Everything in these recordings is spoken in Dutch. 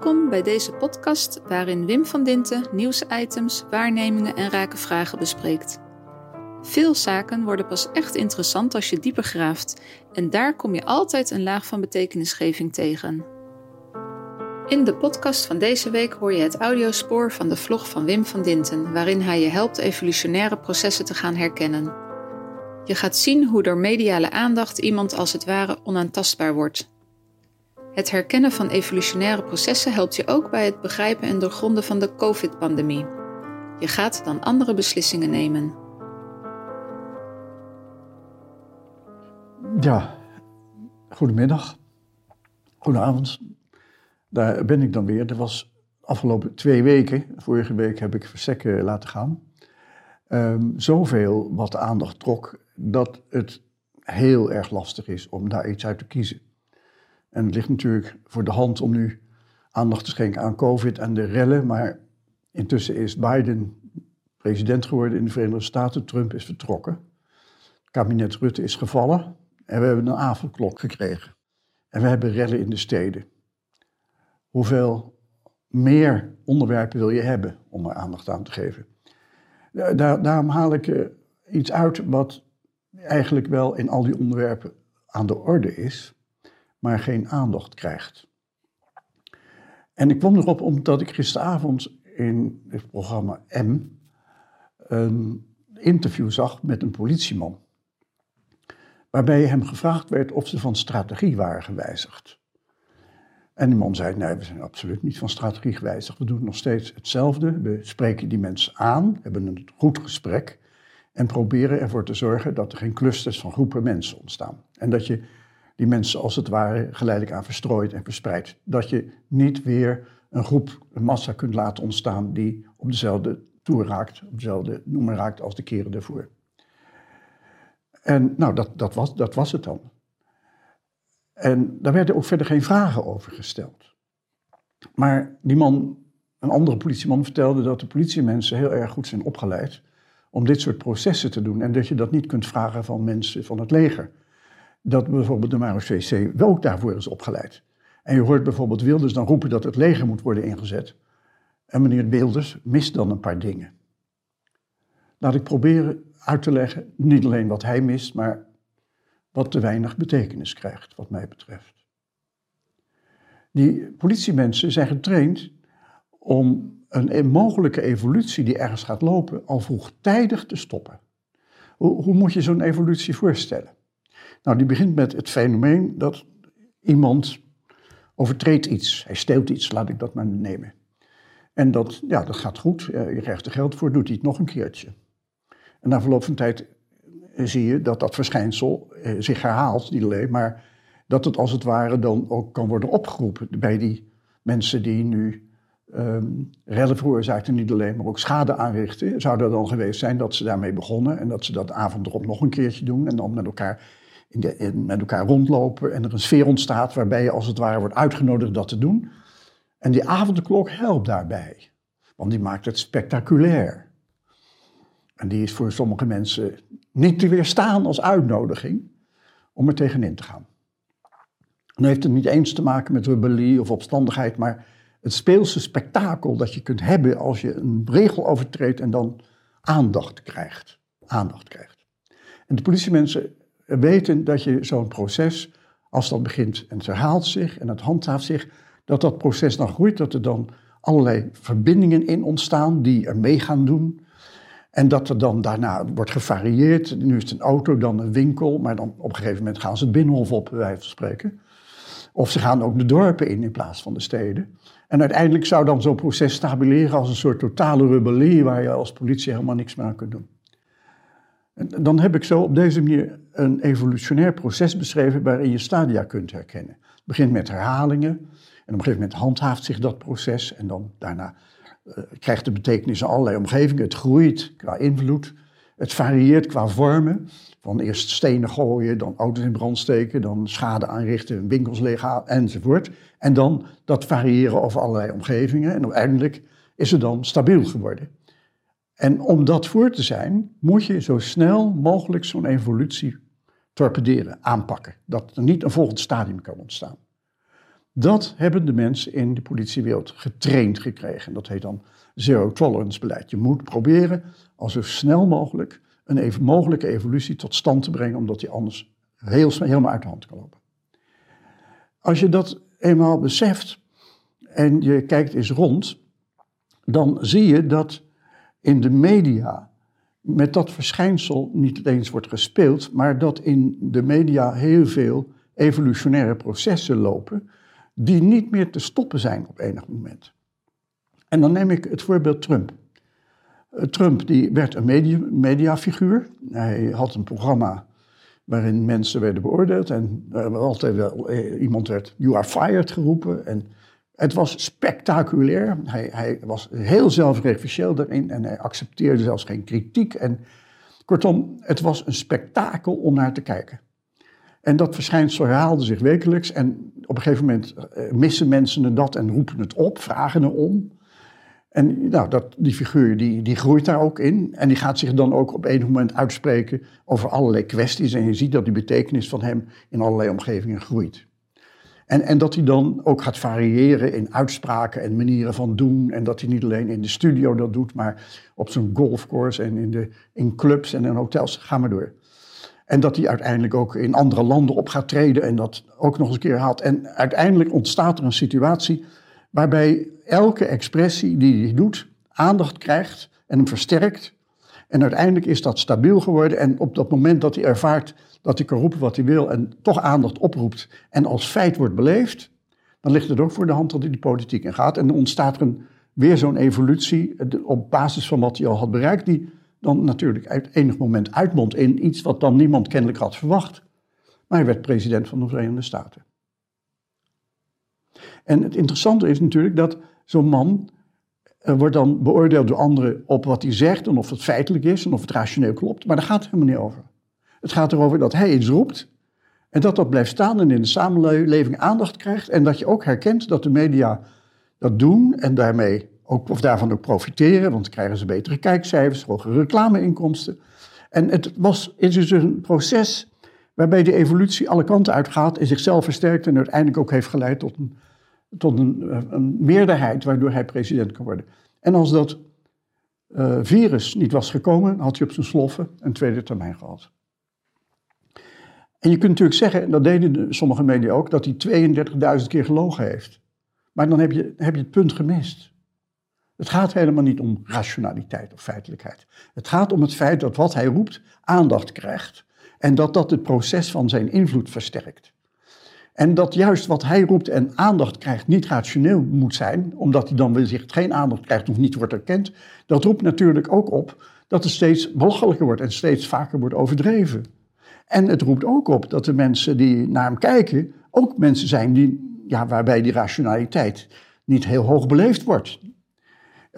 Welkom bij deze podcast waarin Wim van Dinten nieuwsitems, waarnemingen en rake vragen bespreekt. Veel zaken worden pas echt interessant als je dieper graaft en daar kom je altijd een laag van betekenisgeving tegen. In de podcast van deze week hoor je het audiospoor van de vlog van Wim van Dinten, waarin hij je helpt evolutionaire processen te gaan herkennen. Je gaat zien hoe door mediale aandacht iemand als het ware onaantastbaar wordt. Het herkennen van evolutionaire processen helpt je ook bij het begrijpen en doorgronden van de COVID-pandemie. Je gaat dan andere beslissingen nemen. Ja, goedemiddag. Goedenavond. Daar ben ik dan weer. Er was afgelopen twee weken, vorige week heb ik Versekken laten gaan. Um, zoveel wat aandacht trok, dat het heel erg lastig is om daar iets uit te kiezen. En het ligt natuurlijk voor de hand om nu aandacht te schenken aan COVID en de rellen. Maar intussen is Biden president geworden in de Verenigde Staten. Trump is vertrokken. Kabinet Rutte is gevallen. En we hebben een avondklok gekregen. En we hebben rellen in de steden. Hoeveel meer onderwerpen wil je hebben om er aandacht aan te geven? Daar, daarom haal ik uh, iets uit wat eigenlijk wel in al die onderwerpen aan de orde is maar geen aandacht krijgt. En ik kwam erop omdat ik gisteravond in het programma M een interview zag met een politieman. Waarbij hem gevraagd werd of ze van strategie waren gewijzigd. En die man zei: Nee, we zijn absoluut niet van strategie gewijzigd. We doen nog steeds hetzelfde. We spreken die mensen aan, hebben een goed gesprek. En proberen ervoor te zorgen dat er geen clusters van groepen mensen ontstaan. En dat je die mensen als het ware geleidelijk aan verstrooid en verspreid. Dat je niet weer een groep, een massa kunt laten ontstaan die op dezelfde toer raakt, op dezelfde noemer raakt als de keren daarvoor. En nou, dat, dat, was, dat was het dan. En daar werden ook verder geen vragen over gesteld. Maar die man, een andere politieman, vertelde dat de politiemensen heel erg goed zijn opgeleid om dit soort processen te doen. En dat je dat niet kunt vragen van mensen van het leger dat bijvoorbeeld de marechaussee wel ook daarvoor is opgeleid. En je hoort bijvoorbeeld Wilders dan roepen dat het leger moet worden ingezet. En meneer Wilders mist dan een paar dingen. Laat ik proberen uit te leggen, niet alleen wat hij mist, maar wat te weinig betekenis krijgt, wat mij betreft. Die politiemensen zijn getraind om een mogelijke evolutie die ergens gaat lopen al vroegtijdig te stoppen. Hoe, hoe moet je zo'n evolutie voorstellen? Nou, die begint met het fenomeen dat iemand overtreedt iets. Hij steelt iets, laat ik dat maar nemen. En dat, ja, dat gaat goed, je krijgt er geld voor, doet hij het nog een keertje. En na verloop van tijd eh, zie je dat dat verschijnsel eh, zich herhaalt, niet alleen, maar dat het als het ware dan ook kan worden opgeroepen bij die mensen die nu um, rellen veroorzaakten, niet alleen, maar ook schade aanrichten. Zou er dan geweest zijn dat ze daarmee begonnen en dat ze dat avond erop nog een keertje doen en dan met elkaar in de, met elkaar rondlopen en er een sfeer ontstaat waarbij je als het ware wordt uitgenodigd dat te doen. En die avondklok helpt daarbij, want die maakt het spectaculair. En die is voor sommige mensen niet te weerstaan als uitnodiging om er tegenin te gaan. dan heeft het niet eens te maken met rebellie of opstandigheid, maar het speelse spektakel dat je kunt hebben als je een regel overtreedt en dan aandacht krijgt. Aandacht krijgt. En de politiemensen weten dat je zo'n proces, als dat begint en het herhaalt zich en het handhaaft zich, dat dat proces dan groeit, dat er dan allerlei verbindingen in ontstaan die er mee gaan doen. En dat er dan daarna wordt gevarieerd. Nu is het een auto, dan een winkel, maar dan op een gegeven moment gaan ze het binnenhof op, van spreken. Of ze gaan ook de dorpen in in plaats van de steden. En uiteindelijk zou dan zo'n proces stabiliseren als een soort totale rebellie waar je als politie helemaal niks meer kunt doen. En dan heb ik zo op deze manier een evolutionair proces beschreven waarin je stadia kunt herkennen. Het begint met herhalingen en op een gegeven moment handhaaft zich dat proces en dan daarna uh, krijgt de betekenis in allerlei omgevingen. Het groeit qua invloed, het varieert qua vormen. Van eerst stenen gooien, dan auto's in brand steken, dan schade aanrichten, winkels leeghalen enzovoort. En dan dat variëren over allerlei omgevingen en uiteindelijk is het dan stabiel geworden. En om dat voor te zijn, moet je zo snel mogelijk zo'n evolutie torpederen, aanpakken. Dat er niet een volgend stadium kan ontstaan. Dat hebben de mensen in de politiewereld getraind gekregen. Dat heet dan zero tolerance beleid. Je moet proberen al zo snel mogelijk een even mogelijke evolutie tot stand te brengen, omdat die anders heel, helemaal uit de hand kan lopen. Als je dat eenmaal beseft en je kijkt eens rond, dan zie je dat in de media met dat verschijnsel niet eens wordt gespeeld, maar dat in de media heel veel evolutionaire processen lopen die niet meer te stoppen zijn op enig moment. En dan neem ik het voorbeeld Trump. Eh, Trump die werd een media, mediafiguur. Hij had een programma waarin mensen werden beoordeeld en er altijd wel eh, iemand werd you are fired geroepen. En het was spectaculair. Hij, hij was heel zelfreferentieel daarin en hij accepteerde zelfs geen kritiek. En kortom, het was een spektakel om naar te kijken. En dat verschijnsel herhaalde zich wekelijks. En op een gegeven moment eh, missen mensen dat en roepen het op, vragen erom. En nou, dat, die figuur die, die groeit daar ook in. En die gaat zich dan ook op enig moment uitspreken over allerlei kwesties. En je ziet dat die betekenis van hem in allerlei omgevingen groeit. En, en dat hij dan ook gaat variëren in uitspraken en manieren van doen. En dat hij niet alleen in de studio dat doet, maar op zo'n golfcourse en in, de, in clubs en in hotels. Ga maar door. En dat hij uiteindelijk ook in andere landen op gaat treden en dat ook nog eens een keer haalt. En uiteindelijk ontstaat er een situatie waarbij elke expressie die hij doet aandacht krijgt en hem versterkt. En uiteindelijk is dat stabiel geworden. En op dat moment dat hij ervaart dat hij kan roepen wat hij wil en toch aandacht oproept en als feit wordt beleefd, dan ligt het ook voor de hand dat hij de politiek in gaat. En dan ontstaat er een, weer zo'n evolutie op basis van wat hij al had bereikt, die dan natuurlijk uit enig moment uitmondt in iets wat dan niemand kennelijk had verwacht. Maar hij werd president van de Verenigde Staten. En het interessante is natuurlijk dat zo'n man wordt dan beoordeeld door anderen op wat hij zegt en of het feitelijk is en of het rationeel klopt. Maar daar gaat het helemaal niet over. Het gaat erover dat hij iets roept en dat dat blijft staan en in de samenleving aandacht krijgt. En dat je ook herkent dat de media dat doen en daarmee ook, of daarvan ook profiteren, want dan krijgen ze betere kijkcijfers, hogere reclameinkomsten. En het, was, het is dus een proces waarbij de evolutie alle kanten uitgaat en zichzelf versterkt en uiteindelijk ook heeft geleid tot een, tot een, eh, een meerderheid waardoor hij president kan worden. En als dat uh, virus niet was gekomen, had hij op zijn sloffen een tweede termijn gehad. En je kunt natuurlijk zeggen, en dat deden sommige media ook, dat hij 32.000 keer gelogen heeft. Maar dan heb je, heb je het punt gemist. Het gaat helemaal niet om rationaliteit of feitelijkheid. Het gaat om het feit dat wat hij roept aandacht krijgt. En dat dat het proces van zijn invloed versterkt. En dat juist wat hij roept en aandacht krijgt niet rationeel moet zijn, omdat hij dan wellicht geen aandacht krijgt of niet wordt erkend, dat roept natuurlijk ook op dat het steeds belachelijker wordt en steeds vaker wordt overdreven. En het roept ook op dat de mensen die naar hem kijken ook mensen zijn die, ja, waarbij die rationaliteit niet heel hoog beleefd wordt.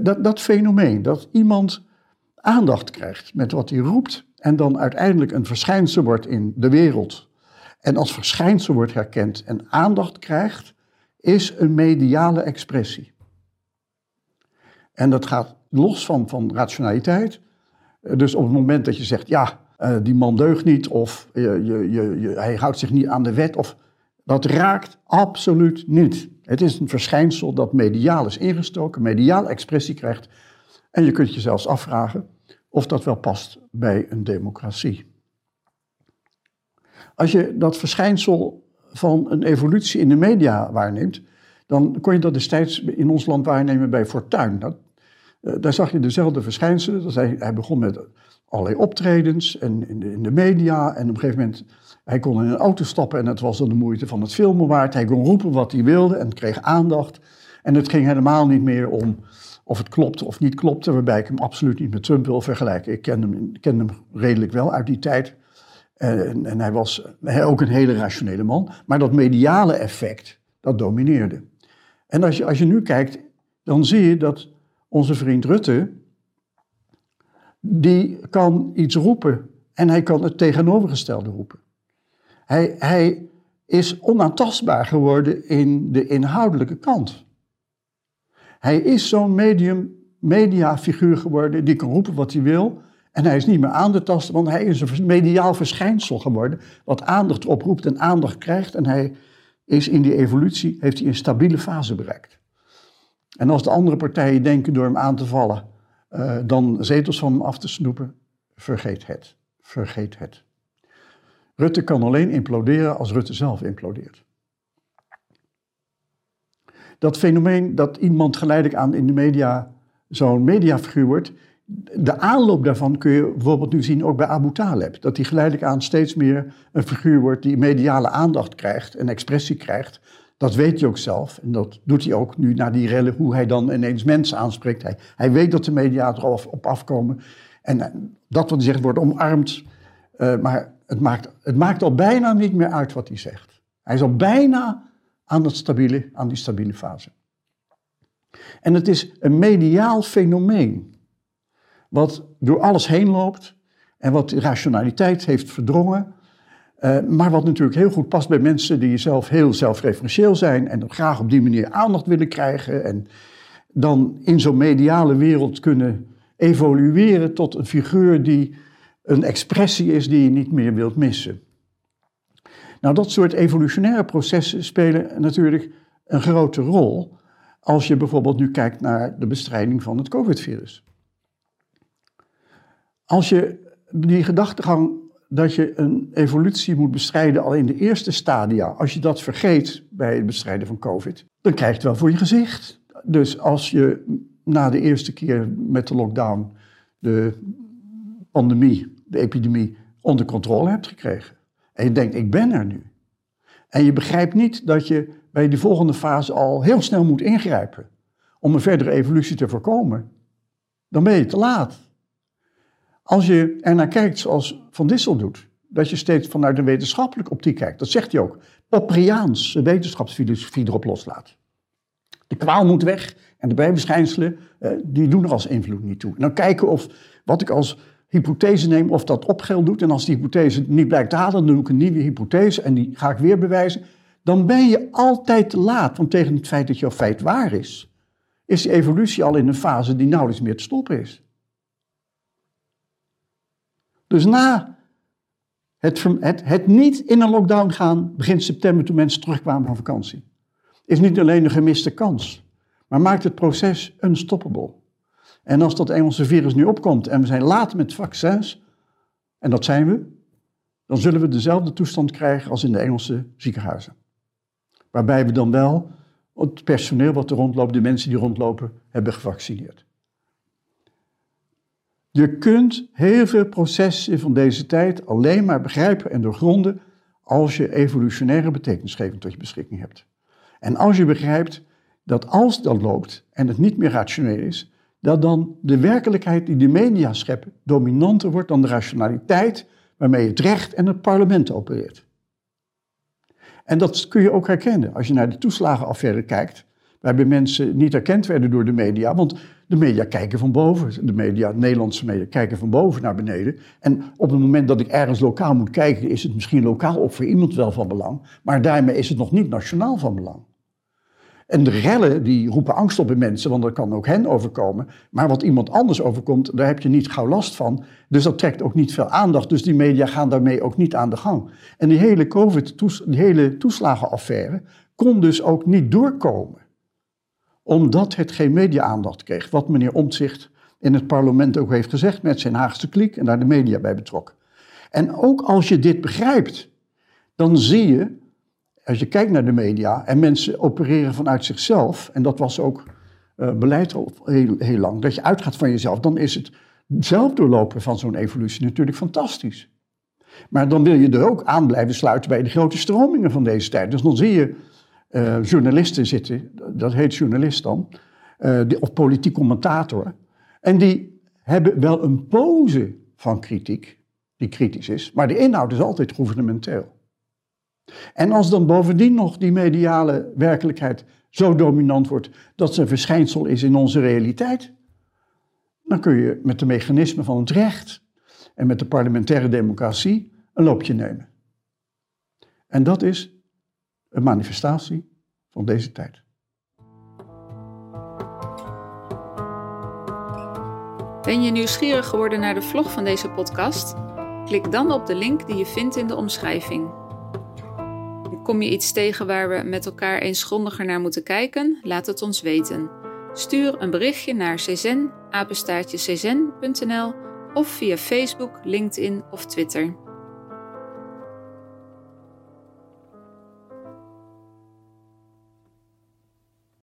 Dat, dat fenomeen, dat iemand aandacht krijgt met wat hij roept en dan uiteindelijk een verschijnsel wordt in de wereld en als verschijnsel wordt herkend en aandacht krijgt, is een mediale expressie. En dat gaat los van, van rationaliteit. Dus op het moment dat je zegt, ja, uh, die man deugt niet of je, je, je, hij houdt zich niet aan de wet. Of, dat raakt absoluut niet. Het is een verschijnsel dat mediaal is ingestoken, mediaal expressie krijgt. En je kunt je zelfs afvragen of dat wel past bij een democratie. Als je dat verschijnsel van een evolutie in de media waarneemt, dan kon je dat destijds in ons land waarnemen bij Fortuyn. Dat, uh, daar zag je dezelfde verschijnselen. Dat hij, hij begon met allerlei optredens en in de, in de media. En op een gegeven moment, hij kon in een auto stappen en het was dan de moeite van het filmen waard. Hij kon roepen wat hij wilde en kreeg aandacht. En het ging helemaal niet meer om of het klopte of niet klopte, waarbij ik hem absoluut niet met Trump wil vergelijken. Ik ken hem, ken hem redelijk wel uit die tijd. En, en hij was ook een hele rationele man. Maar dat mediale effect, dat domineerde. En als je, als je nu kijkt, dan zie je dat onze vriend Rutte die kan iets roepen en hij kan het tegenovergestelde roepen. Hij, hij is onaantastbaar geworden in de inhoudelijke kant. Hij is zo'n medium, mediafiguur geworden die kan roepen wat hij wil. En hij is niet meer aan te tasten, want hij is een mediaal verschijnsel geworden. Wat aandacht oproept en aandacht krijgt. En hij is in die evolutie, heeft hij een stabiele fase bereikt. En als de andere partijen denken door hem aan te vallen, uh, dan zetels van hem af te snoepen, vergeet het. Vergeet het. Rutte kan alleen imploderen als Rutte zelf implodeert. Dat fenomeen dat iemand geleidelijk aan in de media zo'n mediafiguur wordt, de aanloop daarvan kun je bijvoorbeeld nu zien ook bij Abu Taleb. Dat hij geleidelijk aan steeds meer een figuur wordt die mediale aandacht krijgt en expressie krijgt. Dat weet hij ook zelf en dat doet hij ook nu na die rellen, hoe hij dan ineens mensen aanspreekt. Hij, weet dat de media er op afkomen en eh, dat wat hij zegt wordt omarmd. Uh, maar het maakt, het maakt al bijna niet meer uit wat hij zegt. Hij is al bijna aan, dat stabiele, aan die stabiele fase. En het is een mediaal fenomeen, wat door alles heen loopt en wat rationaliteit heeft verdrongen, uh, maar wat natuurlijk heel goed past bij mensen die zelf heel zelfreferentieel zijn en graag op die manier aandacht willen krijgen en dan in zo'n mediale wereld kunnen evolueren tot een figuur die een expressie is die je niet meer wilt missen. Nou, dat soort evolutionaire processen spelen natuurlijk een grote rol als je bijvoorbeeld nu kijkt naar de bestrijding van het COVID-virus. Als je die gedachtegang dat je een evolutie moet bestrijden al in de eerste stadia, als je dat vergeet bij het bestrijden van COVID, dan krijg je het wel voor je gezicht. Dus als je na de eerste keer met de lockdown de pandemie, de epidemie onder controle hebt gekregen. En je denkt, ik ben er nu. En je begrijpt niet dat je bij die volgende fase al heel snel moet ingrijpen om een verdere evolutie te voorkomen. Dan ben je te laat. Als je er naar kijkt zoals Van Dissel doet, dat je steeds vanuit een wetenschappelijke optiek kijkt, dat zegt hij ook, Popperiaans wetenschapsfilosofie erop loslaat. De kwaal moet weg en de bijverschijnselen, eh, die doen er als invloed niet toe. En dan kijken of wat ik als hypothese neem, of dat opgeld doet. En als die hypothese niet blijkt te halen, dan doe ik een nieuwe hypothese en die ga ik weer bewijzen. Dan ben je altijd te laat, want tegen het feit dat jouw feit waar is, is die evolutie al in een fase die nauwelijks meer te stoppen is. Dus na het, het, niet in een lockdown gaan, begin september toen mensen terugkwamen van vakantie, is niet alleen een gemiste kans, maar maakt het proces unstoppable. En als dat Engelse virus nu opkomt en we zijn laat met vaccins, en dat zijn we, dan zullen we dezelfde toestand krijgen als in de Engelse ziekenhuizen. Waarbij we dan wel het personeel wat er rondloopt, de mensen die rondlopen, hebben gevaccineerd. Je kunt heel veel processen van deze tijd alleen maar begrijpen en doorgronden als je evolutionaire betekenisgeving tot je beschikking hebt. En als je begrijpt dat als dat loopt en het niet meer rationeel is, dat dan de werkelijkheid die de media scheppen dominanter wordt dan de rationaliteit waarmee het recht en het parlement opereert. En dat kun je ook herkennen als je naar de toeslagenaffaire kijkt, waarbij mensen niet erkend werden door de media, want de media kijken van boven, de media, de Nederlandse media kijken van boven naar beneden. En op het moment dat ik ergens lokaal moet kijken, is het misschien lokaal ook voor iemand wel van belang, maar daarmee is het nog niet nationaal van belang. En de rellen die roepen angst op in mensen, want dat kan ook hen overkomen. Maar wat iemand anders overkomt, daar heb je niet gauw last van. Dus dat trekt ook niet veel aandacht. Dus die media gaan daarmee ook niet aan de gang. En die hele COVID, die hele toeslagenaffaire kon dus ook niet doorkomen. Omdat het geen media-aandacht kreeg. Wat meneer Omtzigt in het parlement ook heeft gezegd met zijn Haagse kliek en daar de media bij betrok. En ook als je dit begrijpt, dan zie je als je kijkt naar de media en mensen opereren vanuit zichzelf, en dat was ook uh, beleid al heel, heel lang, dat je uitgaat van jezelf, dan is het zelf doorlopen van zo'n evolutie natuurlijk fantastisch. Maar dan wil je er ook aan blijven sluiten bij de grote stromingen van deze tijd. Dus dan zie je uh, journalisten zitten, dat heet journalist dan, uh, of politiek commentator, en die hebben wel een pose van kritiek, die kritisch is, maar de inhoud is altijd gouvernementeel. En als dan bovendien nog die mediale werkelijkheid zo dominant wordt dat ze een verschijnsel is in onze realiteit, dan kun je met de mechanismen van het recht en met de parlementaire democratie een loopje nemen. En dat is een manifestatie van deze tijd. Ben je nieuwsgierig geworden naar de vlog van deze podcast? Klik dan op de link die je vindt in de omschrijving. kom je iets tegen waar we met elkaar eens grondiger naar moeten kijken? Laat het ons weten. Stuur een berichtje naar czen, of via Facebook, LinkedIn of Twitter.